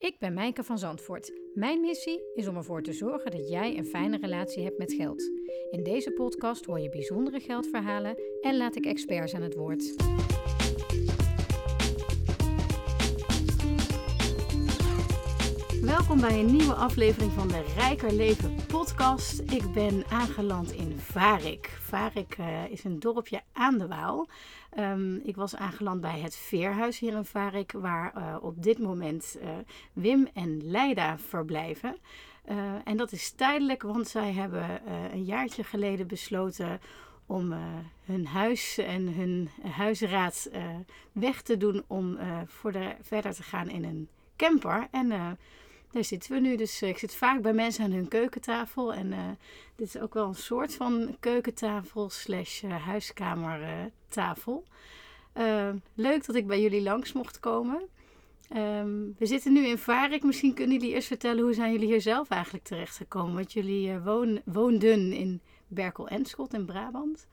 Ik ben Mijke van Zandvoort. Mijn missie is om ervoor te zorgen dat jij een fijne relatie hebt met geld. In deze podcast hoor je bijzondere geldverhalen en laat ik experts aan het woord. Welkom bij een nieuwe aflevering van de Rijker Leven podcast. Ik ben aangeland in Varik. Varik uh, is een dorpje aan de Waal. Um, ik was aangeland bij het Veerhuis hier in Varik, waar uh, op dit moment uh, Wim en Leida verblijven. en dat is tijdelijk, want zij hebben een jaartje geleden besloten om hun huis en hun huisraad weg te doen om voor de, verder te gaan in een camper. En daar zitten we nu. Dus eh, ik zit vaak bij mensen aan hun keukentafel. En uh, dit is ook wel een soort van keukentafel slash uh, huiskamertafel. leuk dat ik bij jullie langs mocht komen. Um, we zitten nu in Varik. Misschien kunnen jullie eerst vertellen hoe zijn jullie hier zelf eigenlijk terechtgekomen? Want jullie woon, woonden in Berkel-Enschot in Brabant.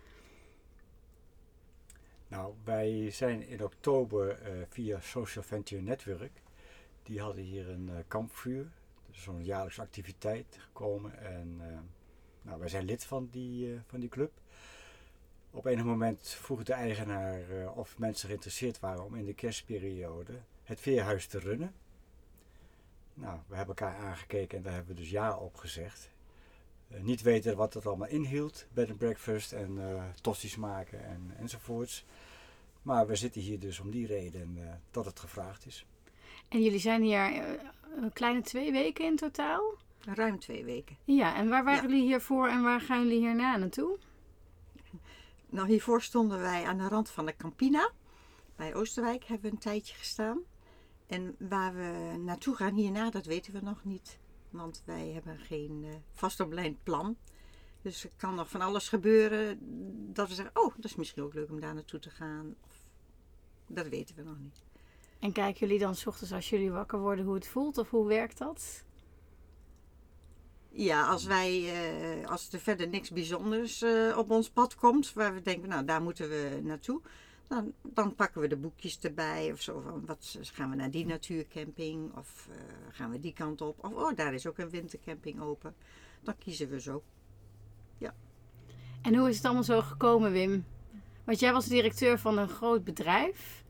Nou, wij zijn in oktober via Social Venture Network die hadden hier een uh, kampvuur, zo'n jaarlijkse activiteit gekomen. En uh, nou, wij zijn lid van die, uh, van die club. Op enig moment vroeg de eigenaar of mensen geïnteresseerd waren om in de kerstperiode het veerhuis te runnen. Nou, we hebben elkaar aangekeken en daar hebben we dus ja op gezegd. niet weten wat het allemaal inhield, bed and breakfast en uh, tosti's maken en, enzovoorts. Maar we zitten hier dus om die reden dat het gevraagd is. En jullie zijn hier eh, een kleine twee weken in totaal? Ruim twee weken. Ja, en waar waren jullie hiervoor en waar gaan jullie hierna naartoe? Nou, hiervoor stonden wij aan de rand van de Campina. Bij Oosterwijk hebben we een tijdje gestaan. En waar we naartoe gaan hierna, dat weten we nog niet. Want wij hebben geen uh, plan. Dus er kan nog van alles gebeuren dat we zeggen, oh, dat is misschien ook leuk om daar naartoe te gaan. Of, dat weten we nog niet. En kijken jullie dan s ochtends als jullie wakker worden hoe het voelt of hoe werkt dat? Ja, als wij, uh, als er verder niks bijzonders uh, op ons pad komt, waar we denken, nou daar moeten we naartoe, dan, dan pakken we de boekjes erbij of zo. Van wat gaan we naar die natuurcamping of uh, gaan we die kant op? Of oh, daar is ook een wintercamping open. Dan kiezen we zo. Ja. En hoe is het allemaal zo gekomen, Wim? Want jij was directeur van een groot bedrijf.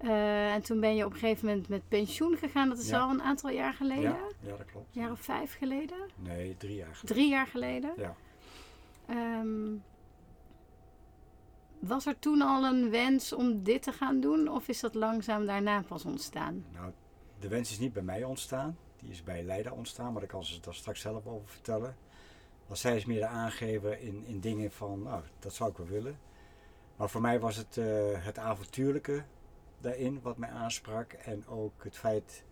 Uh, en toen ben je op een gegeven moment met pensioen gegaan. Dat is al een aantal jaar geleden. Ja, ja dat klopt. Een jaar of vijf geleden? Nee, drie jaar geleden. Drie jaar geleden? Ja. Um, was er toen al een wens om dit te gaan doen? Of is dat langzaam daarna pas ontstaan? Nou, de wens is niet bij mij ontstaan. Die is bij Leida ontstaan. Maar daar kan ze daar straks zelf over vertellen. Want zij is meer de aangever in, in dingen van, nou, dat zou ik wel willen. Maar voor mij was het uh, het avontuurlijke daarin wat mij aansprak. En ook het feit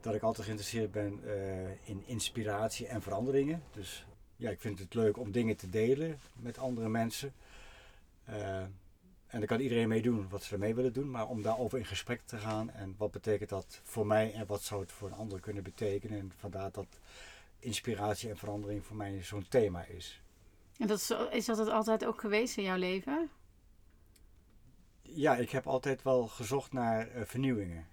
dat ik altijd geïnteresseerd ben uh, in inspiratie en veranderingen. Dus ja, ik vind het leuk om dingen te delen met andere mensen. Uh, en daar kan iedereen mee doen wat ze ermee willen doen. Maar om daarover in gesprek te gaan. En wat betekent dat voor mij en wat zou het voor een ander kunnen betekenen. En vandaar dat inspiratie en verandering voor mij zo'n thema is. En dat is, is dat het altijd ook geweest in jouw leven? Ja, ik heb altijd wel gezocht naar uh, vernieuwingen.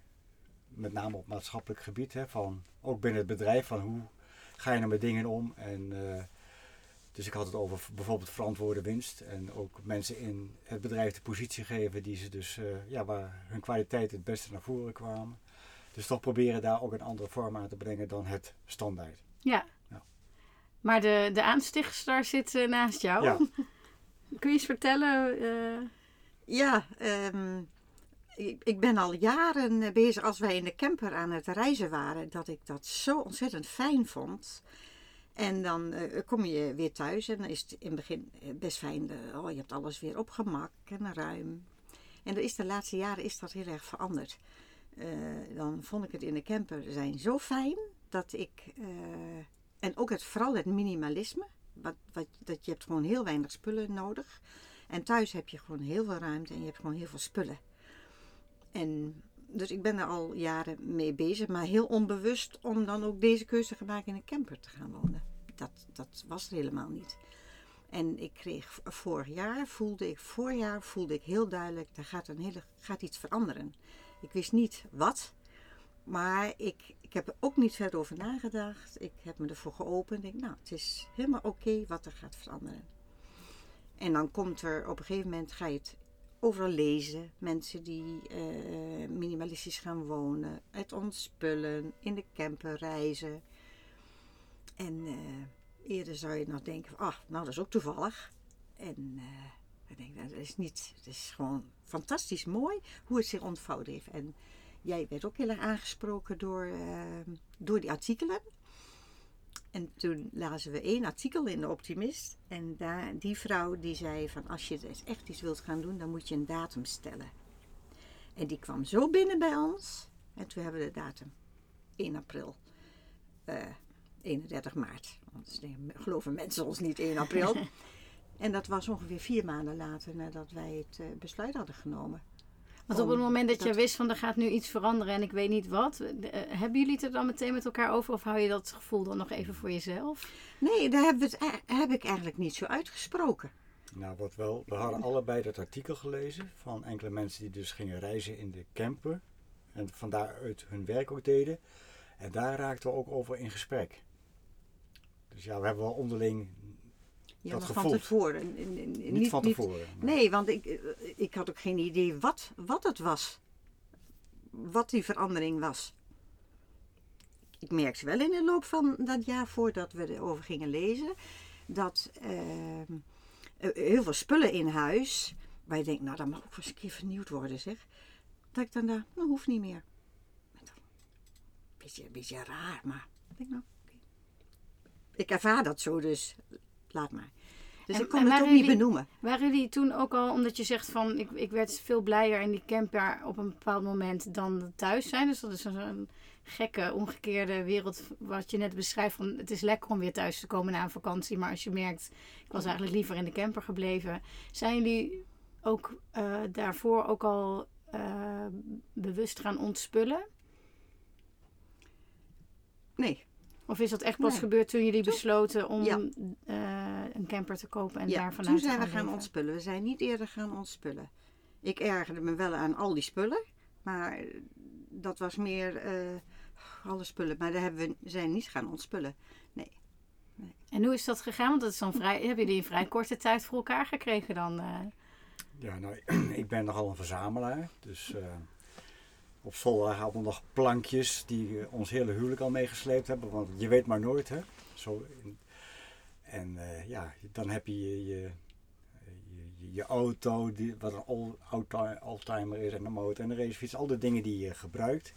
Met name op maatschappelijk gebied. Hè, van, ook binnen het bedrijf, van hoe ga je nou met dingen om. En, uh, dus ik had het over bijvoorbeeld verantwoorde winst. En ook mensen in het bedrijf de positie geven die ze dus, uh, ja, waar hun kwaliteit het beste naar voren kwamen. Dus toch proberen daar ook een andere vorm aan te brengen dan het standaard. Ja. ja. Maar de, de aanstichter zit naast jou. Ja. Kun je eens vertellen ja, um, ik, ben al jaren bezig als wij in de camper aan het reizen waren, dat ik dat zo ontzettend fijn vond. En dan uh, kom je weer thuis en dan is het in het begin eh, best fijn. Oh, je hebt alles weer op gemak en ruim. En is de laatste jaren is dat heel erg veranderd. Dan vond ik het in de camper zijn zo fijn dat ik. en ook het, vooral het minimalisme. Wat, wat, dat je hebt gewoon heel weinig spullen nodig. En thuis heb je gewoon heel veel ruimte en je hebt gewoon heel veel spullen. En dus ik ben er al jaren mee bezig, maar heel onbewust om dan ook deze keuze te maken in een camper te gaan wonen. Dat, dat was er helemaal niet. En ik kreeg vorig jaar, voelde ik, voorjaar voelde ik heel duidelijk, er gaat, een hele, gaat iets veranderen. Ik wist niet wat, Maar ik, ik heb er ook niet verder over nagedacht. Ik heb me ervoor geopend. Ik denk, nou, het is helemaal oké wat er gaat veranderen. En dan komt er op een gegeven moment, ga je het overal lezen. Mensen die eh, minimalistisch gaan wonen, het ontspullen, in de camper reizen. En eh, eerder zou je nog denken, ah, nou dat is ook toevallig. En uh, ik denk, nou, dat is niet, het is gewoon fantastisch mooi hoe het zich ontvouwd heeft. En jij werd ook heel erg aangesproken door, door die artikelen. En toen lazen we één artikel in de Optimist. En daar, die vrouw die zei van als je dus echt iets wilt gaan doen, dan moet je een datum stellen. En die kwam zo binnen bij ons. En toen hebben we de datum 1 april. Uh, eh, 31 maart. Want geloven mensen ons niet 1 april. en dat was ongeveer vier maanden later nadat wij het uh, besluit hadden genomen. Want op het moment dat, je wist van er gaat nu iets veranderen en ik weet niet wat, uh, hebben jullie het er dan meteen met elkaar over of hou je dat gevoel dan nog even voor jezelf? Nee, daar heb, het, e-, heb ik eigenlijk niet zo uitgesproken. Nou, wat wel, we hadden allebei dat artikel gelezen van enkele mensen die dus gingen reizen in de camper en van daaruit hun werk ook deden. En daar raakten we ook over in gesprek. Dus ja, we hebben wel onderling ja, dat van tevoren. Niet, niet van tevoren. nee, want ik, eh, ik had ook geen idee wat, wat het was. Wat die verandering was. Ik merkte wel in de loop van dat jaar voordat we erover gingen lezen, dat uh, heel veel spullen in huis, waar je denkt, nou dat mag ook eens een keer vernieuwd worden zeg. Dat ik dan dacht, nou hoeft niet meer. Beetje, beetje raar, maar ik denk nou, Ik ervaar dat zo, dus laat maar. Dus ik kon het ook niet benoemen. Waren jullie toen ook al, omdat je zegt van ik, ik werd veel blijer in die camper op een bepaald moment dan thuis zijn. Dus dat is een gekke, omgekeerde wereld wat je net beschrijft. Van, het is lekker om weer thuis te komen na een vakantie. Maar als je merkt, ik was eigenlijk liever in de camper gebleven. Zijn jullie ook uh, daarvoor ook al uh, bewust gaan ontspullen? Nee. Of is dat echt pas gebeurd toen jullie besloten om ja. uh, een camper te kopen en ja, daar vanuit toen zijn we gaan ontspullen. We zijn niet eerder gaan ontspullen. Ik ergerde me wel aan al die spullen. Maar dat was meer uh, alle spullen. Maar daar hebben we, zijn niet gaan ontspullen. Nee. nee. En hoe is dat gegaan? Want dat is dan vrij, hebben jullie in vrij korte tijd voor elkaar gekregen dan? Uh... Ja, nou, ik ben nogal een verzamelaar. Dus op zolder hadden we nog plankjes die eh, ons hele huwelijk al meegesleept hebben. Want je weet maar nooit, hè. Zo en uh, ja, dan heb je je, je, je, auto, die, wat een oldtimer is, en een motor en een racefiets. Al die dingen die je gebruikt.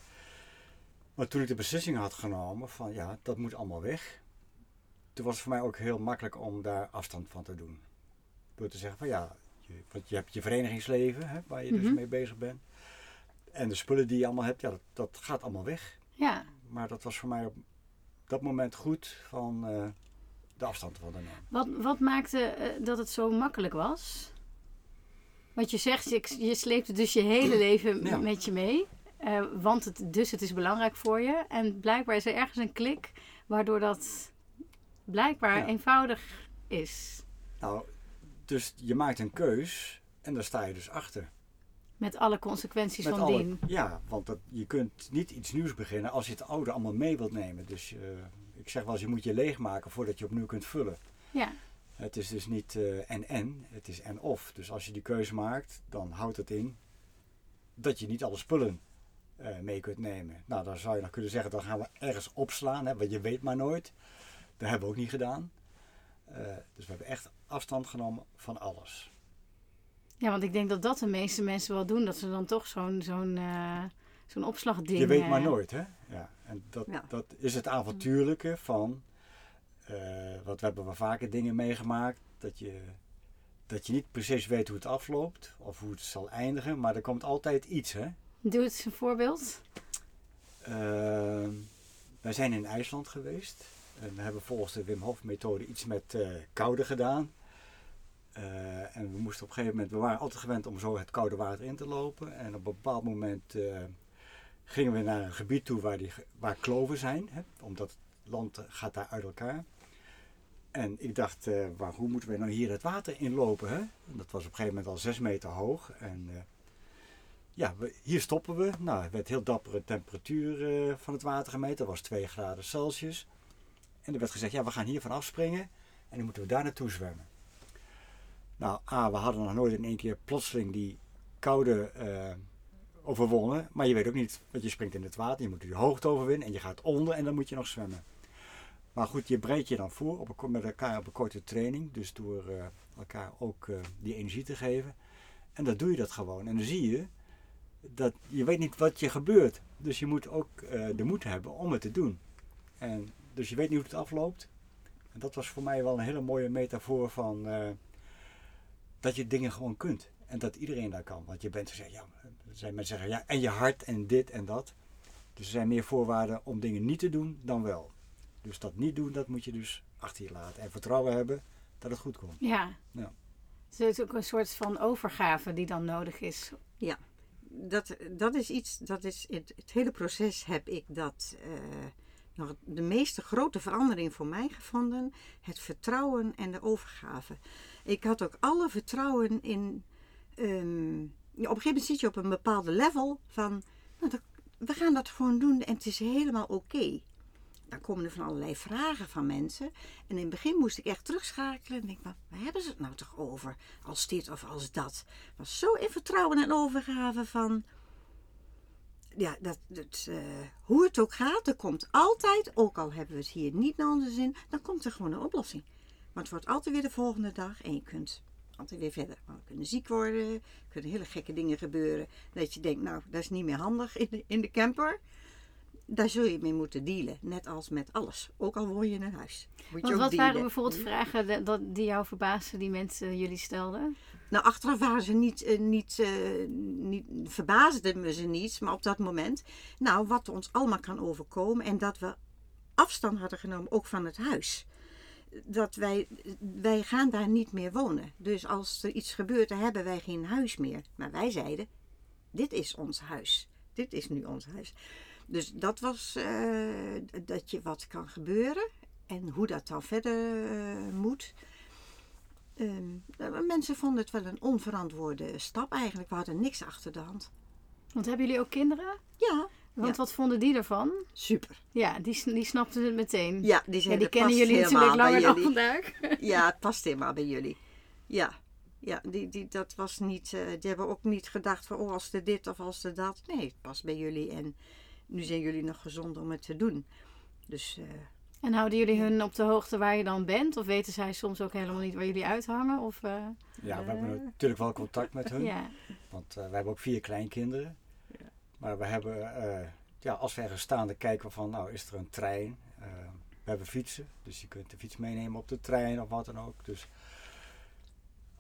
Maar toen ik de beslissing had genomen van ja, dat moet allemaal weg. Toen was het voor mij ook heel makkelijk om daar afstand van te doen. Door te zeggen van ja, je, want je hebt je verenigingsleven hè, waar je dus mhm. mee bezig bent. En de spullen die je allemaal hebt, ja, dat, dat gaat allemaal weg. Ja. Maar dat was voor mij op dat moment goed van uh, de afstand van nemen. Wat, wat maakte uh, dat het zo makkelijk was? Want je zegt, je, je sleept dus je hele leven met je mee. Uh, want het, dus het is belangrijk voor je. En blijkbaar is er ergens een klik waardoor dat blijkbaar ja. eenvoudig is. Nou, dus je maakt een keus en daar sta je dus achter. Met alle consequenties van alle, dien. Ja, want dat, je kunt niet iets nieuws beginnen als je het oude allemaal mee wilt nemen. Dus uh, ik zeg wel eens, je moet je leegmaken voordat je opnieuw kunt vullen. Ja. Het is dus niet uh, en en, het is en of. Dus als je die keuze maakt, dan houdt het in dat je niet alle spullen uh, mee kunt nemen. Nou, dan zou je nog kunnen zeggen, dan gaan we ergens opslaan, hè, want je weet maar nooit. Dat hebben we ook niet gedaan. dus we hebben echt afstand genomen van alles. Ja, want ik denk dat dat de meeste mensen wel doen. Dat ze dan toch zo'n zo'n zo'n opslagding... Je weet maar nooit, hè? Ja. En dat, dat is het avontuurlijke van... Uh, wat we hebben we vaker dingen meegemaakt. Dat je, dat je niet precies weet hoe het afloopt. Of hoe het zal eindigen. Maar er komt altijd iets, hè? Doe het eens een voorbeeld. Uh, wij zijn in IJsland geweest. En we hebben volgens de Wim Hof methode iets met koude gedaan. Uh, en we moesten op een gegeven moment, we waren altijd gewend om zo het koude water in te lopen. En op een bepaald moment uh, gingen we naar een gebied toe waar, die, waar kloven zijn, hè, omdat het land gaat daar uit elkaar. En ik dacht, uh, waar, hoe moeten we nou hier het water inlopen? Hè? Dat was op een gegeven moment al zes meter hoog. En ja, we, hier stoppen we. Nou, er werd heel dappere temperatuur eh, van het water gemeten. Dat was 2 graden Celsius. En er werd gezegd, ja, we gaan hier van afspringen. En dan moeten we daar naartoe zwemmen. Nou, A, we hadden nog nooit in één keer plotseling die koude eh, overwonnen. Maar je weet ook niet, want je springt in het water. Je moet die hoogte overwinnen en je gaat onder en dan moet je nog zwemmen. Maar goed, je breidt je dan voor op een, met elkaar op een korte training. Dus door eh, elkaar ook eh, die energie te geven. En dan doe je dat gewoon. En dan zie je dat je weet niet wat je gebeurt. Dus je moet ook eh, de moed hebben om het te doen. En, dus je weet niet hoe het afloopt. En dat was voor mij wel een hele mooie metafoor van dat je dingen gewoon kunt. En dat iedereen daar kan. Want je bent gezegd, ja, zijn mensen zeggen, ja, en je hart en dit en dat. Dus er zijn meer voorwaarden om dingen niet te doen dan wel. Dus dat niet doen, dat moet je dus achter je laten. En vertrouwen hebben dat het goed komt. Ja. Ja. Dus het is ook een soort van overgave die dan nodig is. Ja, dat, dat is iets, dat is het, het hele proces heb ik dat eh, nog de meeste grote verandering voor mij gevonden. Het vertrouwen en de overgave. Ik had ook alle vertrouwen in. ehm, op een gegeven moment zit je op een bepaalde level van. Nou, we gaan dat gewoon doen en het is helemaal oké. Dan komen er van allerlei vragen van mensen. En in het begin moest ik echt terugschakelen. En denk, maar waar hebben ze het nou toch over? Als dit of als dat. Maar zo in vertrouwen en overgave van. Ja, dat, eh, hoe het ook gaat, er komt altijd, ook al hebben we het hier niet naar onze zin, dan komt er gewoon een oplossing. Maar het wordt altijd weer de volgende dag en je kunt altijd weer verder. We kunnen ziek worden, er kunnen hele gekke dingen gebeuren. Dat je denkt, nou, dat is niet meer handig in de, in de camper. Daar zul je mee moeten dealen, net als met alles. Ook al woon je in een huis. Moet Want wat waren bijvoorbeeld vragen die jou verbaasden, die mensen jullie stelden? Nou, achteraf waren ze niet, eh, niet, eh, niet, verbaasden me ze niet, maar op dat moment. Nou, wat ons allemaal kan overkomen en dat we afstand hadden genomen, ook van het huis. Dat wij, wij gaan daar niet meer wonen. Dus als er iets gebeurt, dan hebben wij geen huis meer. Maar wij zeiden, dit is ons huis. Dit is nu ons huis. Dus dat was eh, dat je wat kan gebeuren en hoe dat dan verder eh, moet. Ehm, eh, mensen vonden het wel een onverantwoorde stap eigenlijk. We hadden niks achter de hand. Want hebben jullie ook kinderen? Ja, Want Ja. wat vonden die ervan? super. Ja, die, die snapten het meteen. Ja, die, Ja, zijn, die dat kennen jullie natuurlijk langer dan vandaag. Ja, het past helemaal bij jullie. Ja, ja die, die, dat was niet, eh, die hebben ook niet gedacht van oh als er dit of als er dat. Nee, het past bij jullie en nu zijn jullie nog gezond om het te doen. Dus eh, En houden jullie hun op de hoogte waar je dan bent? Of weten zij soms ook helemaal niet waar jullie uithangen? Of, eh, Ja, we hebben natuurlijk wel contact met hun. ja. Want eh, we hebben ook vier kleinkinderen. Maar we hebben, eh, ja, als we ergens staan, kijken we van, nou, is er een trein? Eh, we hebben fietsen, dus je kunt de fiets meenemen op de trein of wat dan ook. Dus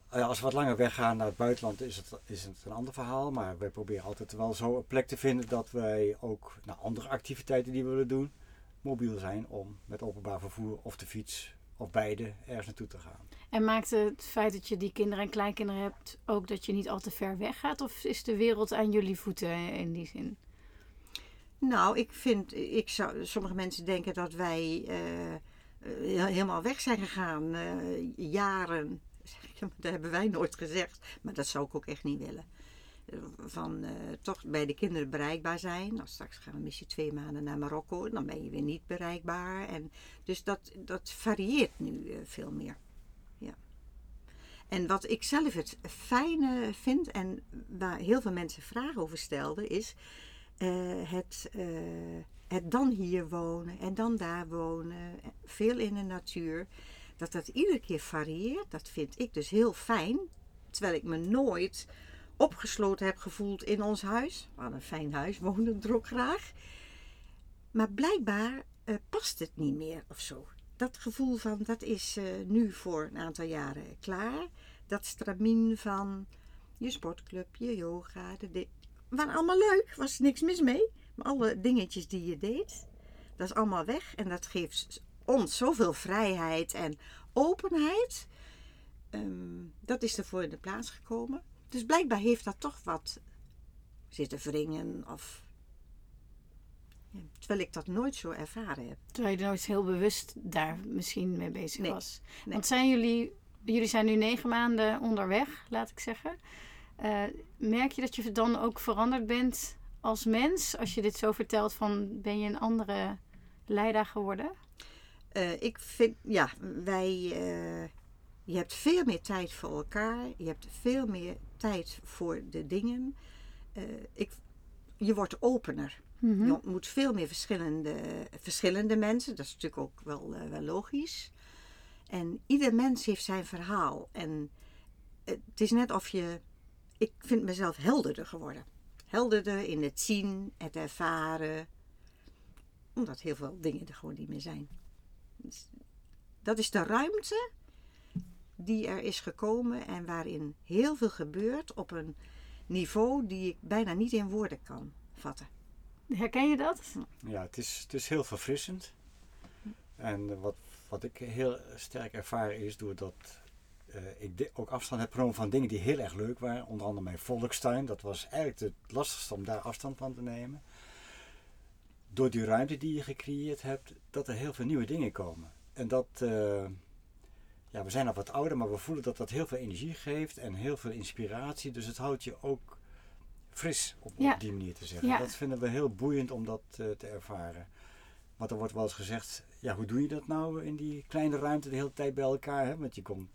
eh, als we wat langer weggaan naar het buitenland, is het, is het een ander verhaal. Maar wij proberen altijd wel zo een plek te vinden dat wij ook naar andere activiteiten die we willen doen, mobiel zijn om met openbaar vervoer of de fiets of beide ergens naartoe te gaan. En maakt het feit dat je die kinderen en kleinkinderen hebt ook dat je niet al te ver weg gaat? Of is de wereld aan jullie voeten in die zin? Nou, ik vind, ik zou, sommige mensen denken dat wij eh, eh, helemaal weg zijn gegaan, eh, jaren. Dat hebben wij nooit gezegd, maar dat zou ik ook echt niet willen. Van toch bij de kinderen bereikbaar zijn. Nou, straks gaan we misschien twee maanden naar Marokko, dan ben je weer niet bereikbaar. En, dus dat, dat varieert nu veel meer. En wat ik zelf het fijne vind en waar heel veel mensen vragen over stelden, is eh, het, eh, het dan hier wonen en dan daar wonen, veel in de natuur, dat dat iedere keer varieert, dat vind ik dus heel fijn. Terwijl ik me nooit opgesloten heb gevoeld in ons huis. Hadden een fijn huis, woonden er ook graag. Maar blijkbaar eh, past het niet meer of zo. Dat gevoel van dat is eh, nu voor een aantal jaren klaar. Dat stramien van je sportclub, je yoga, de, waren allemaal leuk, was niks mis mee. Maar alle dingetjes die je deed, dat is allemaal weg. En dat geeft ons zoveel vrijheid en openheid. Ehm, dat is ervoor in de plaats gekomen. Dus blijkbaar heeft dat toch wat zitten wringen. Of... Terwijl ik dat nooit zo ervaren heb. Terwijl je nooit heel bewust daar misschien mee bezig Nee, was. nee. Want zijn jullie, jullie zijn nu negen maanden onderweg, laat ik zeggen. Eh, merk je dat je dan ook veranderd bent als mens? Als je dit zo vertelt, van ben je een andere leider geworden? Eh, ik vind, ja, wij, eh, je hebt veel meer tijd voor elkaar. Je hebt veel meer tijd voor de dingen. Ik, je wordt opener. Mhm. Je ontmoet veel meer verschillende, verschillende mensen. Dat is natuurlijk ook wel, eh, wel logisch. En ieder mens heeft zijn verhaal. En het is net of je... Ik vind mezelf helderder geworden. Helderder in het zien, het ervaren. Omdat heel veel dingen er gewoon niet meer zijn. Dus dat is de ruimte die er is gekomen en waarin heel veel gebeurt op een niveau die ik bijna niet in woorden kan vatten. Herken je dat? Ja, het is, het is heel verfrissend. En eh, wat, wat ik heel sterk ervaar is doordat eh, ik ook afstand heb genomen van dingen die heel erg leuk waren. Onder andere mijn volkstuin. Dat was eigenlijk het lastigste om daar afstand van te nemen. Door die ruimte die je gecreëerd hebt, dat er heel veel nieuwe dingen komen. En dat, eh, ja, we zijn al wat ouder, maar we voelen dat dat heel veel energie geeft en heel veel inspiratie. Dus het houdt je ook fris, Ja. op die manier te zeggen. Ja. Dat vinden we heel boeiend om dat eh, te ervaren. Want er wordt wel eens gezegd, ja, hoe doe je dat nou in die kleine ruimte de hele tijd bij elkaar? Hè? Want je komt,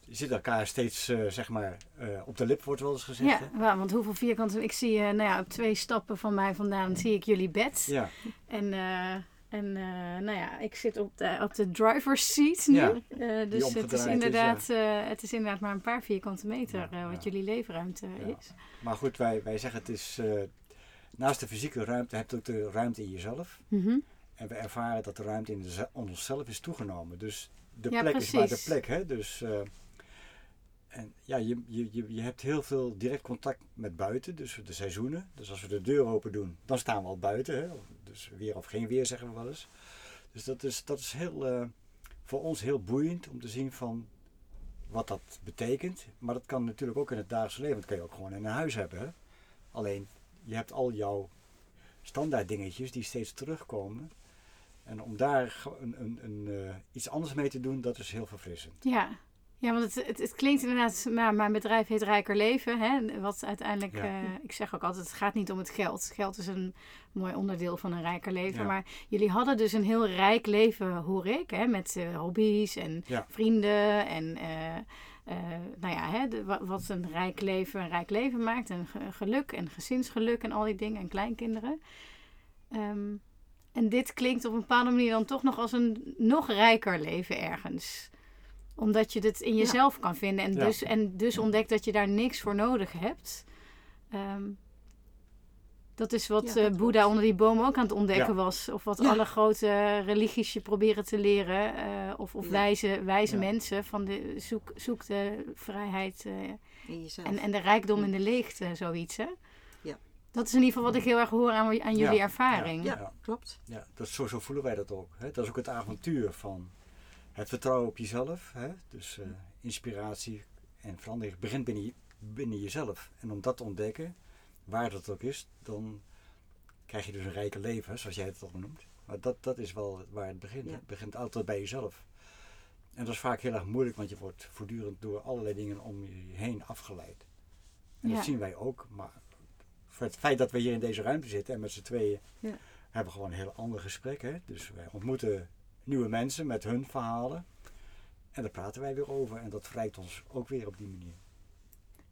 je zit elkaar steeds, eh, zeg maar, eh, op de lip wordt wel eens gezegd. Ja, hè? wel, want hoeveel vierkante... Ik zie, nou ja, op twee stappen van mij vandaan zie ik jullie bed. Ja, En, en eh, nou ja, ik zit op de, op de driver's seat nu. Ja, Eh, dus het is, is, inderdaad, eh, het is inderdaad maar een paar vierkante meter Ja, wat ja. jullie leefruimte is. maar goed, wij, wij zeggen het is, naast de fysieke ruimte heb je ook de ruimte in jezelf. Mhm. En we ervaren dat de ruimte in, de, ze- in onszelf is toegenomen. Dus de plek is maar de plek. Hè? Dus, en ja, je, je, je, je hebt heel veel direct contact met buiten, dus de seizoenen. Dus als we de deur open doen, dan staan we al buiten. Hè? Dus weer of geen weer zeggen we wel eens. Dus dat is, dat is heel, eh, voor ons heel boeiend om te zien van wat dat betekent. Maar dat kan natuurlijk ook in het dagelijks leven. Dat kan je ook gewoon in een huis hebben. Alleen, je hebt al jouw standaard dingetjes die steeds terugkomen. En om daar een, een, een, eh, iets anders mee te doen, dat is heel verfrissend. Ja. Ja, want het, het, het klinkt inderdaad, maar mijn bedrijf heet Rijker Leven. Hè? Wat uiteindelijk, Ja. eh, ik zeg ook altijd, het gaat niet om het geld. Geld is een mooi onderdeel van een rijker leven. Ja. Maar jullie hadden dus een heel rijk leven, hoor ik. Hè? Met eh, hobby's en Ja. vrienden en... eh, nou ja, hè, de- wat een rijk leven een rijk leven maakt. En ge- geluk en gezinsgeluk en al die dingen en kleinkinderen. Ehm, en dit klinkt op een bepaalde manier dan toch nog als een nog rijker leven ergens. Omdat je het in Ja. jezelf kan vinden en Ja. dus, en dus ontdekt dat je daar niks voor nodig hebt. Ehm, dat is wat Ja, eh, Boeddha onder die boom ook aan het ontdekken Ja. was. Of wat Ja. alle grote religies je proberen te leren. eh, of of Ja. wijze, wijze Ja. mensen van de zoek, zoek de vrijheid eh, In jezelf. en, en de rijkdom in de leegte, zoiets hè? Ja. Dat is in ieder geval wat ik heel erg hoor aan, aan jullie Ja. ervaring. ja, Ja. klopt. Ja, dat, zo, zo voelen wij dat ook. Hè? Dat is ook het avontuur van het vertrouwen op jezelf. Hè? Dus eh, inspiratie en verandering begint binnen, je- binnen jezelf. En om dat te ontdekken, waar dat ook is, dan krijg je dus een rijke leven, zoals jij het al noemt. Maar dat, dat is wel waar het begint. Ja. Het begint altijd bij jezelf. En dat is vaak heel erg moeilijk, want je wordt voortdurend door allerlei dingen om je heen afgeleid. En Ja. dat zien wij ook. Maar voor het feit dat we hier in deze ruimte zitten en met z'n tweeën Ja. hebben we gewoon een heel ander gesprek. Hè? Dus wij ontmoeten nieuwe mensen met hun verhalen. En daar praten wij weer over. En dat verrijkt ons ook weer op die manier.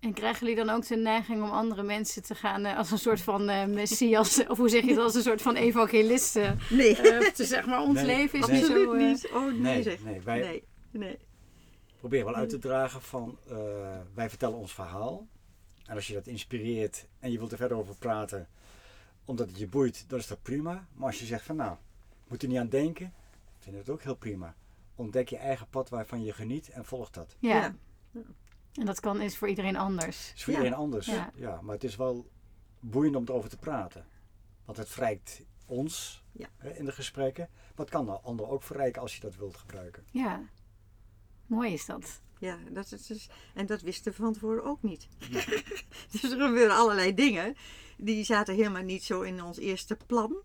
En krijgen jullie dan ook de neiging om andere mensen te gaan eh, als een soort van eh, messias, of hoe zeg je dat, als een soort van evangelist eh, Nee, te zeg maar, ons Nee, leven is nee. niet zo... absoluut eh, niet. Oh nee, Nee, zeg. nee, wij- nee, nee. Proberen wel uit te dragen van eh, wij vertellen ons verhaal. En als je dat inspireert en je wilt er verder over praten, omdat het je boeit, dan is dat prima. Maar als je zegt van nou, moet er niet aan denken, vind ik het ook heel prima. Ontdek je eigen pad waarvan je geniet en volg dat. ja. Ja. en dat kan, is voor iedereen anders. Is voor Ja. iedereen anders. Ja. Ja. maar het is wel boeiend om erover te praten. Want het verrijkt ons Ja. hè, in de gesprekken. Maar het kan de ander ook verrijken als je dat wilt gebruiken. Ja, mooi is dat. Ja, dat is dus, en dat wisten we van tevoren ook niet. dus er gebeuren allerlei dingen. Die zaten helemaal niet zo in ons eerste plan.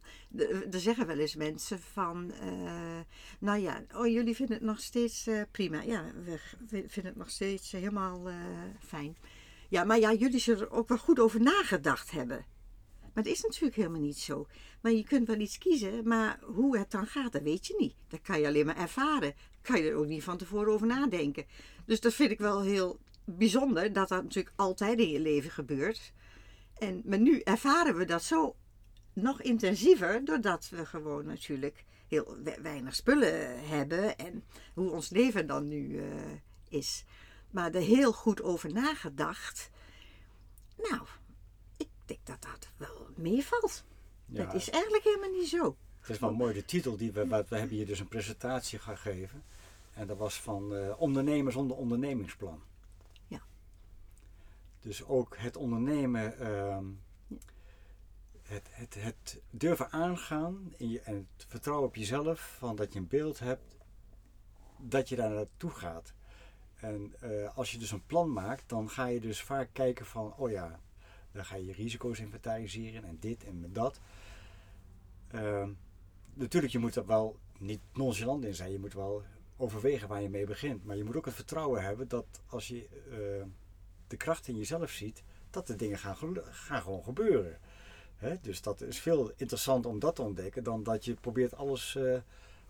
Er zeggen wel eens mensen van, eh, nou ja, oh, jullie vinden het nog steeds eh, prima. Ja, we, we vinden het nog steeds helemaal eh, fijn. Ja, maar ja, jullie zullen er ook wel goed over nagedacht hebben. Maar dat is natuurlijk helemaal niet zo. Maar je kunt wel iets kiezen, maar hoe het dan gaat, dat weet je niet. Dat kan je alleen maar ervaren. Kan je er ook niet van tevoren over nadenken. Dus dat vind ik wel heel bijzonder, dat dat natuurlijk altijd in je leven gebeurt. En, maar nu ervaren we dat zo nog intensiever, doordat we gewoon natuurlijk heel weinig spullen hebben en hoe ons leven dan nu uh, is. Maar er heel goed over nagedacht. Nou, denk dat dat wel meevalt. Ja, dat is eigenlijk helemaal niet zo. Het is wel mooi, de titel die we, we hebben hier dus een presentatie gegeven. En dat was van uh, ondernemers zonder ondernemingsplan. Ja. Dus ook het ondernemen, uh, het, het, het durven aangaan in je, en het vertrouwen op jezelf, van dat je een beeld hebt, dat je daar naartoe gaat. En uh, als je dus een plan maakt, dan ga je dus vaak kijken van, oh ja, dan ga je risico's inventariseren en dit en dat. Uh, natuurlijk, je moet er wel niet nonchalant in zijn. Je moet wel overwegen waar je mee begint. Maar je moet ook het vertrouwen hebben dat als je uh, de kracht in jezelf ziet, dat de dingen gaan, gaan gewoon gebeuren. Hè? Dus dat is veel interessanter om dat te ontdekken dan dat je probeert alles uh,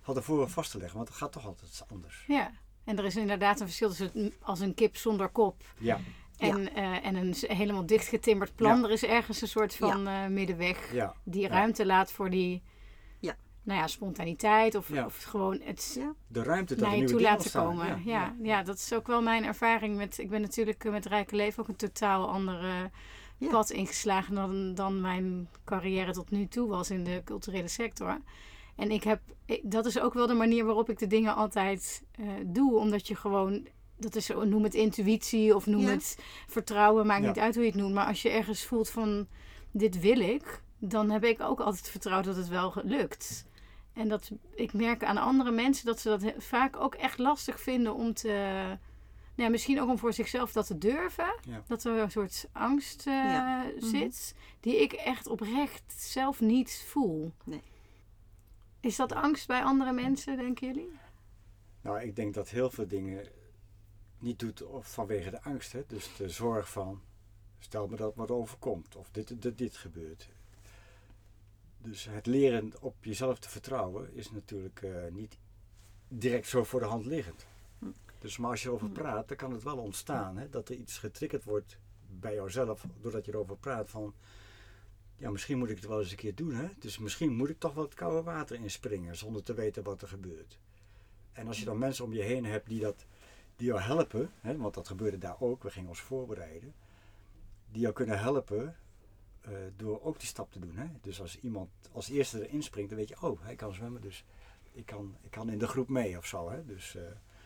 van tevoren vast te leggen. Want het gaat toch altijd anders. Ja, en er is inderdaad een verschil tussen als een kip zonder kop. Ja. En, ja. uh, en een helemaal dichtgetimmerd plan. Ja. Er is ergens een soort van uh, middenweg die ruimte laat voor die nou ja, spontaniteit of, of gewoon het de ruimte naar je toe laten komen. Ja, ja, ja, dat is ook wel mijn ervaring met. Ik ben natuurlijk met Rijke Leven ook een totaal andere pad ingeslagen dan, dan mijn carrière tot nu toe was in de culturele sector. En ik heb, dat is ook wel de manier waarop ik de dingen altijd uh, doe, omdat je gewoon dat is, noem het intuïtie of noem ja. het vertrouwen, maakt ja. niet uit hoe je het noemt. Maar als je ergens voelt van dit wil ik, dan heb ik ook altijd vertrouwd dat het wel lukt. En dat ik merk aan andere mensen dat ze dat vaak ook echt lastig vinden om te. Nou, misschien ook om voor zichzelf dat te durven. Ja. Dat er een soort angst uh, ja. zit, mm -hmm. die ik echt oprecht zelf niet voel. Nee. Is dat angst bij andere mensen, denken jullie? Nou, ik denk dat heel veel dingen niet doet vanwege de angst. Hè? Dus de zorg van, stel me dat wat overkomt of dit, dit, dit gebeurt. Dus het leren op jezelf te vertrouwen is natuurlijk uh, niet direct zo voor de hand liggend. Hm. Dus maar als je erover praat, dan kan het wel ontstaan hè, dat er iets getriggerd wordt bij jouzelf, doordat je erover praat van, ja, misschien moet ik het wel eens een keer doen. Hè? Dus misschien moet ik toch wel het koude water inspringen zonder te weten wat er gebeurt. En als je dan mensen om je heen hebt die, dat, die jou helpen, hè, want dat gebeurde daar ook, we gingen ons voorbereiden, die jou kunnen helpen uh, door ook die stap te doen. Hè? Dus als iemand als eerste erin springt, dan weet je, oh, hij kan zwemmen, dus ik kan, ik kan in de groep mee of zo. Hè? Dus uh,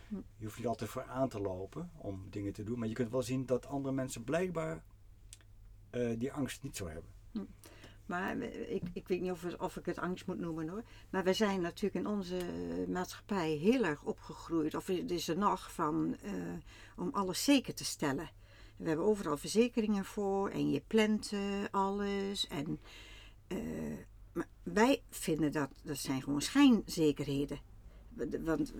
hm. je hoeft niet altijd voor aan te lopen om dingen te doen, maar je kunt wel zien dat andere mensen blijkbaar uh, die angst niet zo hebben. Hm. Maar ik, ik weet niet of, of ik het angst moet noemen hoor. Maar we zijn natuurlijk in onze maatschappij heel erg opgegroeid. Of is er nog van om alles zeker te stellen. We hebben overal verzekeringen voor en je plant uh, alles. En, wij vinden dat, dat zijn gewoon schijnzekerheden. Want,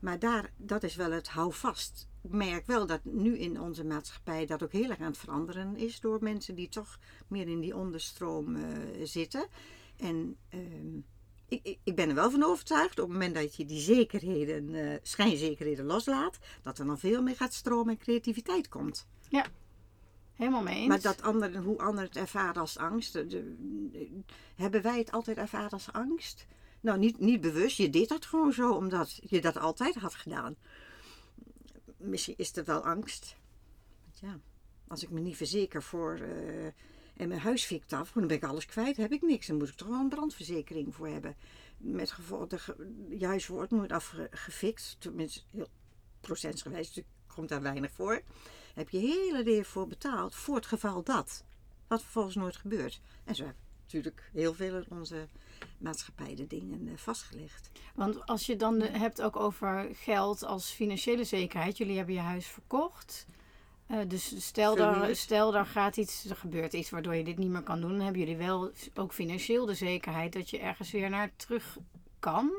maar daar, dat is wel het houvast. Ik merk wel dat nu in onze maatschappij dat ook heel erg aan het veranderen is door mensen die toch meer in die onderstroom uh, zitten. En ehm, ik, ik, ben er wel van overtuigd, op het moment dat je die zekerheden, uh, schijnzekerheden loslaat, dat er dan veel meer gaat stromen en creativiteit komt. Ja, helemaal mee eens. Maar dat anderen, hoe anderen het ervaren als angst, de, de, hebben wij het altijd ervaren als angst? Nou, niet, niet bewust, je deed dat gewoon zo, omdat je dat altijd had gedaan. Misschien is het wel angst. Ja, als ik me niet verzeker voor... Uh, en mijn huis fikt af, dan ben ik alles kwijt, heb ik niks. Dan moet ik toch wel een brandverzekering voor hebben. Met gevolg, huis wordt nooit afgefikt, tenminste heel procentsgewijs, dus komt daar weinig voor. Heb je hele leven voor betaald voor het geval dat. Wat vervolgens nooit gebeurt. En zo hebben natuurlijk heel veel in onze maatschappij de dingen uh, vastgelegd. Want als je dan hebt ook over geld als financiële zekerheid. Jullie hebben je huis verkocht. Uh, dus stel daar, stel daar gaat iets, er gebeurt iets waardoor je dit niet meer kan doen. Dan hebben jullie wel ook financieel de zekerheid dat je ergens weer naar terug kan.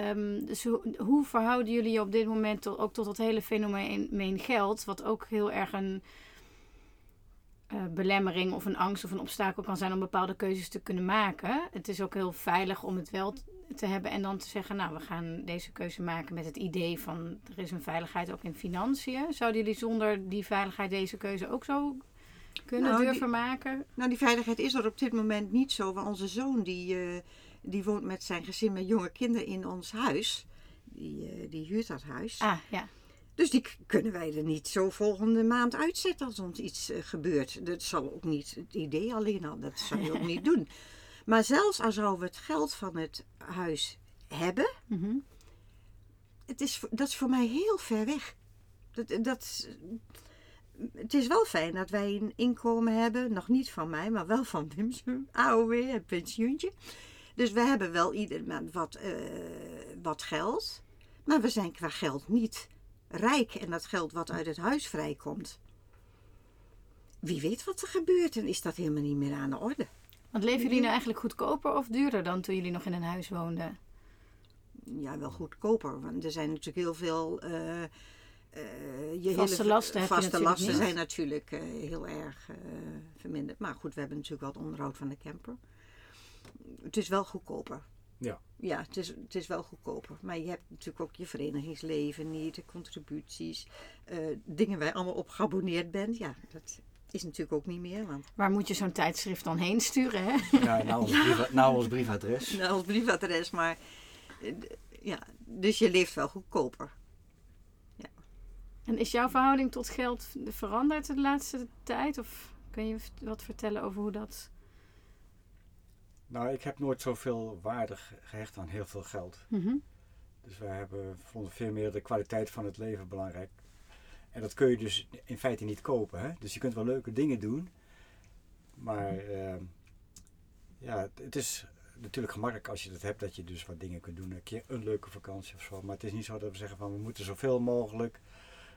Um, dus hoe, hoe, verhouden jullie je op dit moment tot, ook tot het hele fenomeen geld, wat ook heel erg een, eh, belemmering of een angst of een obstakel kan zijn om bepaalde keuzes te kunnen maken. Het is ook heel veilig om het wel te hebben en dan te zeggen, nou, we gaan deze keuze maken met het idee van er is een veiligheid ook in financiën. Zouden jullie zonder die veiligheid deze keuze ook zo kunnen Nou, die- durven maken? Nou, die veiligheid is er op dit moment niet zo. Want onze zoon die, eh, die woont met zijn gezin met jonge kinderen in ons huis. Die, eh, die huurt dat huis. Ah, ja. Dus die kunnen wij er niet zo volgende maand uitzetten als ons iets eh, gebeurt. Dat zal ook niet het idee alleen al, dat zou je ook niet doen. Maar zelfs al zouden we het geld van het huis hebben, Mhm. het is, dat is voor mij heel ver weg. Dat, dat, het is wel fijn dat wij een inkomen hebben, nog niet van mij, maar wel van Wim's AOW en pensioentje. Dus we hebben wel ieder maand wat, eh, wat geld, maar we zijn qua geld niet rijk. En dat geld wat uit het huis vrijkomt, wie weet wat er gebeurt en is dat helemaal niet meer aan de orde. Want leven jullie nou eigenlijk goedkoper of duurder dan toen jullie nog in een huis woonden? ja, wel goedkoper. Want er zijn natuurlijk heel veel. eh, eh, je Vaste hele, lasten Vaste lasten niet. zijn natuurlijk eh, heel erg verminderd. Maar goed, we hebben natuurlijk wel het onderhoud van de camper. Het is wel goedkoper. Ja. Ja, het is, het is wel goedkoper. Maar je hebt natuurlijk ook je verenigingsleven niet, de contributies, eh, dingen waar je allemaal op geabonneerd bent. Ja, dat is natuurlijk ook niet meer. Want Waar moet je zo'n tijdschrift dan heen sturen? Hè? Ja, nou ons, brief, nou ons briefadres. nou, als briefadres, maar eh, ja, dus je leeft wel goedkoper. En is jouw verhouding tot geld veranderd de laatste tijd? Of kun je wat vertellen over hoe dat... Nou, ik heb nooit zoveel waarde ge- gehecht aan heel veel geld. Mhm. Dus wij hebben, vonden veel meer de kwaliteit van het leven belangrijk. En dat kun je dus in feite niet kopen. Hè? Dus je kunt wel leuke dingen doen. Maar eh, ja, het- het is natuurlijk gemakkelijk als je dat hebt dat je dus wat dingen kunt doen. Een keer een leuke vakantie of zo. Maar het is niet zo dat we zeggen van we moeten zoveel mogelijk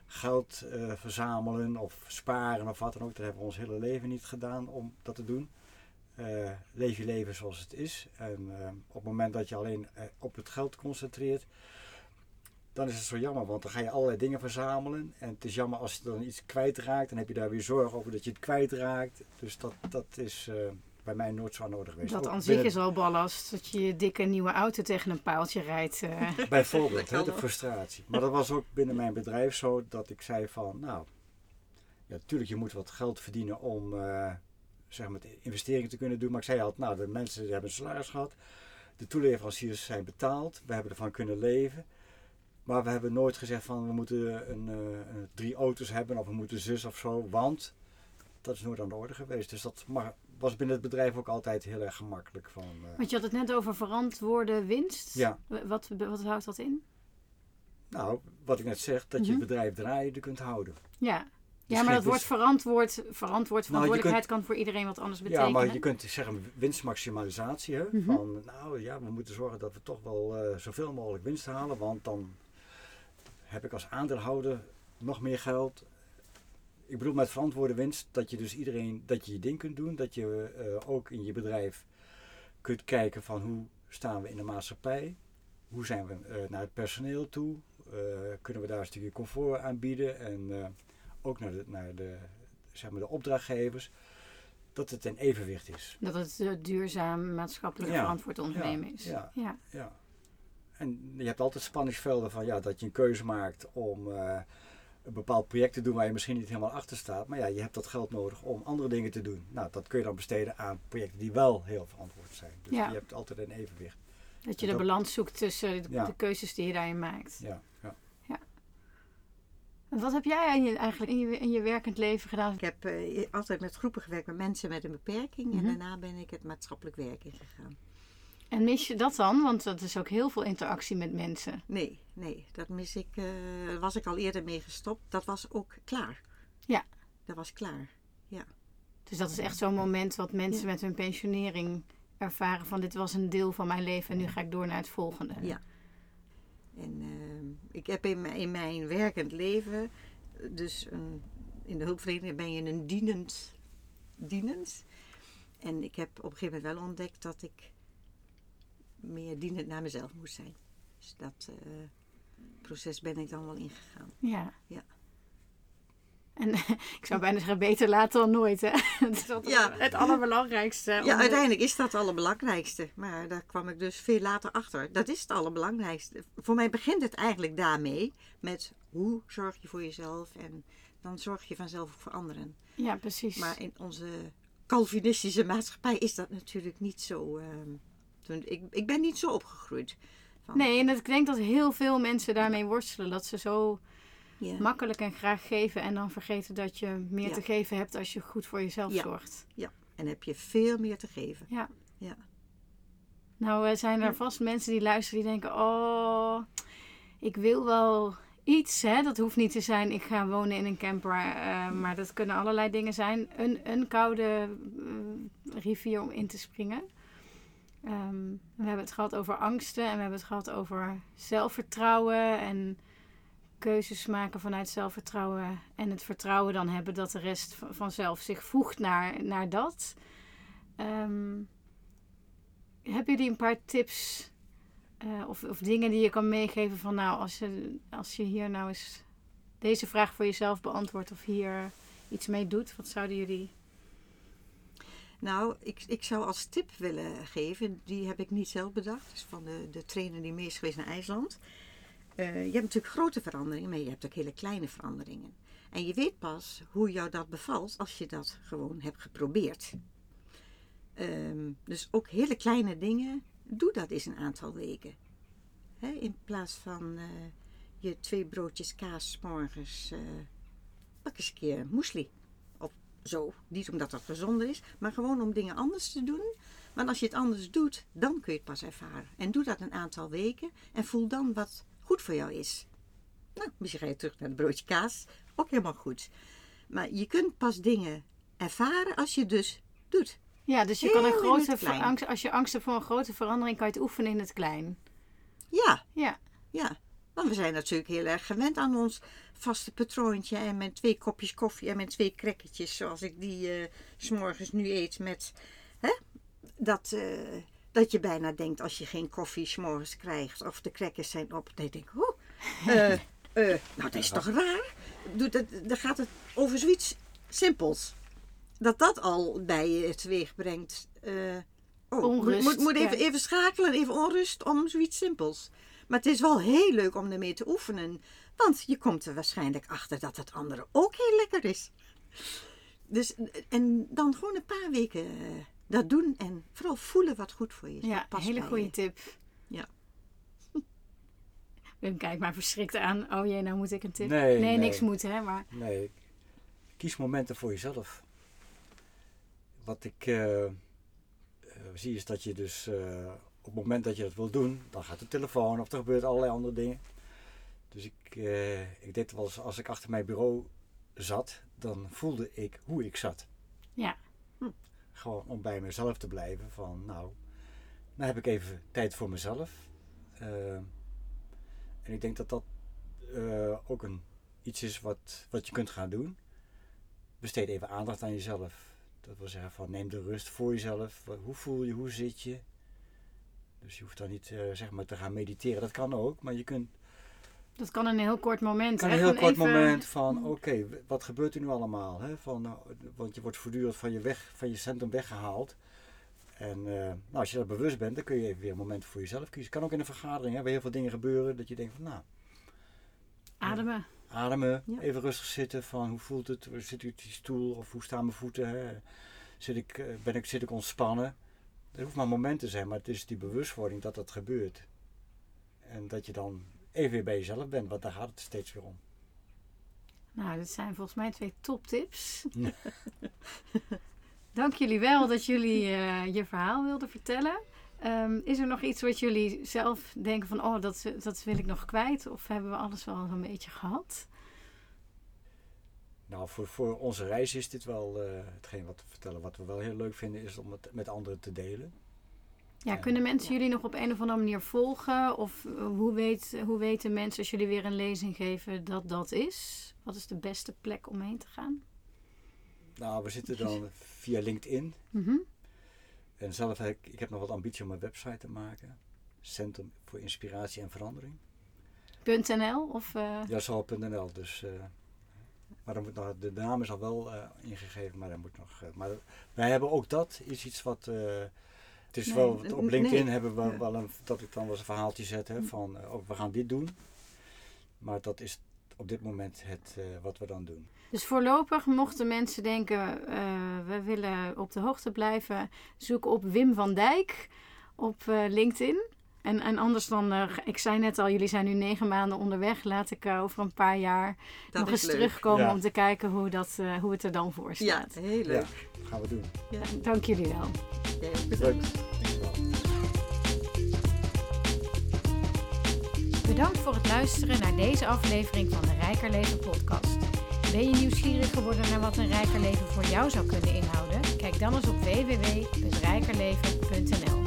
geld eh, verzamelen of sparen of wat dan ook. Dat hebben we ons hele leven niet gedaan om dat te doen. Eh, leef je leven zoals het is. En eh, op het moment dat je alleen eh, op het geld concentreert, dan is het zo jammer, want dan ga je allerlei dingen verzamelen. En het is jammer als je dan iets kwijtraakt, dan heb je daar weer zorg over dat je het kwijtraakt. Dus dat, dat is eh, bij mij nooit zo aan orde geweest. Dat aan zich is al ballast. Dat je je dikke nieuwe auto tegen een paaltje rijdt. eh. Bijvoorbeeld, hè, de frustratie. Maar dat was ook binnen mijn bedrijf zo dat ik zei van, nou, ja, natuurlijk je moet wat geld verdienen om eh, zeg maar, investeringen te kunnen doen. Maar ik zei altijd, nou, de mensen die hebben een salaris gehad, de toeleveranciers zijn betaald, we hebben ervan kunnen leven. Maar we hebben nooit gezegd van, we moeten een, eh, een- drie auto's hebben of we moeten zus of zo, want dat is nooit aan de orde geweest. Dus dat mag, was binnen het bedrijf ook altijd heel erg gemakkelijk. Van, eh, Want je had het net over verantwoorde winst. ja. Wat, wat houdt dat in? Nou, wat ik net zeg, dat je Mhm. het bedrijf draaiende kunt houden. Ja. Dus Ja, maar dat woord winst- verantwoord, verantwoord Nou, verantwoordelijkheid kan voor iedereen wat anders betekenen. Ja, maar je kunt zeggen winstmaximalisatie. Hè? Mhm. Van, nou ja, we moeten zorgen dat we toch wel eh, zoveel mogelijk winst halen. Want dan heb ik als aandeelhouder nog meer geld. Ik bedoel met verantwoorde winst dat je dus iedereen, dat je je ding kunt doen. Dat je eh, ook in je bedrijf kunt kijken van hoe staan we in de maatschappij. Hoe zijn we eh, naar het personeel toe. Kunnen we daar een stukje comfort aanbieden. En ook naar de, naar de, zeg maar de opdrachtgevers. Dat het een evenwicht is. Dat het duurzaam, maatschappelijk Ja. verantwoord ondernemen is. Ja. ja. Ja. En je hebt altijd spanningsvelden van ja, dat je een keuze maakt om eh, een bepaald project te doen waar je misschien niet helemaal achter staat. Maar ja, je hebt dat geld nodig om andere dingen te doen. Nou, dat kun je dan besteden aan projecten die wel heel verantwoord zijn. Dus Ja. je hebt altijd een evenwicht. Dat je Dat de ook- balans zoekt tussen de, keuzes die je daarin maakt. Ja, Wat heb jij in je- eigenlijk in je, in je werkend leven gedaan? Ik heb eh, altijd met groepen gewerkt met mensen met een beperking. Mhm. En daarna ben ik het maatschappelijk werk ingegaan. En mis je dat dan? Want dat is ook heel veel interactie met mensen. Nee, nee, dat mis ik. eh was ik al eerder mee gestopt. Dat was ook klaar. Ja. Dat was klaar. Dus dat is echt zo'n moment wat mensen met hun pensionering ervaren van dit was een deel van mijn leven en nu ga ik door naar het volgende. Ja. En eh, ik heb in mijn, in mijn werkend leven, dus een, in de hulpverlening ben je een dienend, dienend. En ik heb op een gegeven moment wel ontdekt dat ik meer dienend naar mezelf moest zijn. Dus dat eh, proces ben ik dan wel ingegaan. Ja. Ja. En ik zou bijna zeggen, beter later dan nooit. Hè? Dat is altijd Ja. het allerbelangrijkste. Ja, om- uiteindelijk is dat het allerbelangrijkste. Maar daar kwam ik dus veel later achter. Dat is het allerbelangrijkste. Voor mij begint het eigenlijk daarmee. Met hoe zorg je voor jezelf en dan zorg je vanzelf ook voor anderen. Ja, precies. Maar in onze Calvinistische maatschappij is dat natuurlijk niet zo. ehm, ik, ik ben niet zo opgegroeid. Van, Nee, en ik denk dat heel veel mensen daarmee worstelen. Dat ze zo ja, makkelijk en graag geven. En dan vergeten dat je meer Ja. te geven hebt als je goed voor jezelf Ja. zorgt. En heb je veel meer te geven. Ja. Ja. Nou, er zijn er vast mensen die luisteren die denken: Oh, ik wil wel iets. Hè? Dat hoeft niet te zijn, ik ga wonen in een camper. eh, maar dat kunnen allerlei dingen zijn. Een, een koude eh, rivier om in te springen. Ehm, we hebben het gehad over angsten en we hebben het gehad over zelfvertrouwen en keuzes maken vanuit zelfvertrouwen. En het vertrouwen dan hebben dat de rest van- vanzelf zich voegt naar, naar dat. Ehm, hebben jullie een paar tips eh, of, of dingen die je kan meegeven van nou, als je, als je hier nou eens deze vraag voor jezelf beantwoordt of hier iets mee doet, wat zouden jullie... Nou, ik, ik zou als tip willen geven, die heb ik niet zelf bedacht, dus van de, de trainer die mee is geweest naar IJsland. Eh, je hebt natuurlijk grote veranderingen, maar je hebt ook hele kleine veranderingen. En je weet pas hoe jou dat bevalt als je dat gewoon hebt geprobeerd. Ehm, dus ook hele kleine dingen, doe dat eens een aantal weken. In plaats van eh, je twee broodjes kaas morgens, eh pak eens een keer moesli zo. Niet omdat dat gezonder is, maar gewoon om dingen anders te doen. Want als je het anders doet, dan kun je het pas ervaren. En doe dat een aantal weken en voel dan wat goed voor jou is. Nou, misschien ga je terug naar het broodje kaas. Ook helemaal goed. Maar je kunt pas dingen ervaren als je dus doet. Ja, dus je kan een grote angst, als je angst hebt voor een grote verandering, kan je het oefenen in het klein. Ja, Ja, ja. Want we zijn natuurlijk heel erg gewend aan ons vaste patroontje. En met twee kopjes koffie en met twee crackertjes. Zoals ik die eh, s s'morgens nu eet met... Hè? Dat, eh, dat je bijna denkt als je geen koffie s'morgens krijgt. Of de crackers zijn op. Denkt, oh, eh, eh, nou dat is toch raar. Doet het, dan gaat het over zoiets simpels. Dat dat al bij je teweeg brengt. eh, oh, Onrust, Moet, moet, even, ja. even schakelen, even onrust om zoiets simpels. Maar het is wel heel leuk om ermee te oefenen. Want je komt er waarschijnlijk achter dat het andere ook heel lekker is. Dus, en dan gewoon een paar weken eh, dat doen en vooral voelen wat goed voor je is. ja past hele goede je. tip. Ja. Wim kijkt maar verschrikt aan. Oh jee, nou moet ik een tip. Nee, nee. niks moet hè, maar... Nee, kies momenten voor jezelf. Wat ik eh, eh, zie is dat je dus eh, op het moment dat je dat wil doen, dan gaat de telefoon of er gebeurt allerlei andere dingen. Dus ik, eh, ik deed wel eens, als ik achter mijn bureau zat, dan voelde ik hoe ik zat. Ja. Hm. Gewoon om bij mezelf te blijven van nou, nou heb ik even tijd voor mezelf. Eh, en ik denk dat dat eh, ook een, iets is wat, wat je kunt gaan doen. Besteed even aandacht aan jezelf. Dat wil zeggen van neem de rust voor jezelf. Hoe voel je, hoe zit je? Dus je hoeft dan niet eh, zeg maar te gaan mediteren. Dat kan ook, maar je kunt Dat kan een heel kort moment. kan een heel kort even- moment van oké, wat gebeurt er nu allemaal? Hè? Van, nou, want je wordt voortdurend van je, weg, van je centrum weggehaald. En eh, nou, als je dat bewust bent, dan kun je even weer een moment voor jezelf kiezen. Kan ook in een vergadering, hè, waar heel veel dingen gebeuren, dat je denkt van nou, Ademen. ademen, Ja. even rustig zitten van hoe voelt het, zit ik op die stoel of hoe staan mijn voeten, hè? Zit, ik, eh, ben ik, zit ik ontspannen? Het hoeft maar een moment te zijn, maar het is die bewustwording dat dat gebeurt. En dat je dan even weer bij jezelf bent, want daar gaat het steeds weer om. Nou, dit zijn volgens mij twee toptips. Ja. Dank jullie wel dat jullie eh, je verhaal wilden vertellen. Ehm, is er nog iets wat jullie zelf denken van, oh, dat, dat wil ik nog kwijt? Of hebben we alles wel een beetje gehad? Nou, voor, voor onze reis is dit wel eh, hetgeen wat we vertellen. Wat we wel heel leuk vinden, is om het met anderen te delen. Ja, kunnen mensen jullie nog op een of andere manier volgen? Of eh, hoe, weet, hoe weten mensen als jullie weer een lezing geven dat dat is? Wat is de beste plek om heen te gaan? Nou, we zitten dan via LinkedIn. Mhm. En zelf heb ik, ik heb nog wat ambitie om een website te maken. Centrum voor Inspiratie en Verandering. .nl of... eh, Ja, zo.nl. Dus, eh, Maar dan moet nog, de naam is al wel ingegeven, maar dan moet nog. maar wij hebben ook dat, is iets wat. Het is Nee, wel, op nee. LinkedIn hebben we wel een, dat ik dan wel eens een verhaaltje zet hè, van, eh, oh, we gaan dit doen. Maar dat is op dit moment het eh, wat we dan doen. Dus voorlopig mochten mensen denken, eh, we willen op de hoogte blijven, zoek op Wim van Dijk op LinkedIn. En, en anders dan, eh, ik zei net al, jullie zijn nu negen maanden onderweg. Laat ik eh, over een paar jaar Dat nog eens leuk. terugkomen Ja. om te kijken hoe, dat, eh, hoe het er dan voor Ja, staat. heel leuk. Ja, dat gaan we doen. Ja. Dank jullie wel. Bedankt. Bedankt voor het luisteren naar deze aflevering van de Rijker Leven podcast. Ben je nieuwsgierig geworden naar wat een rijker leven voor jou zou kunnen inhouden? Kijk dan eens op www.rijkerleven.nl.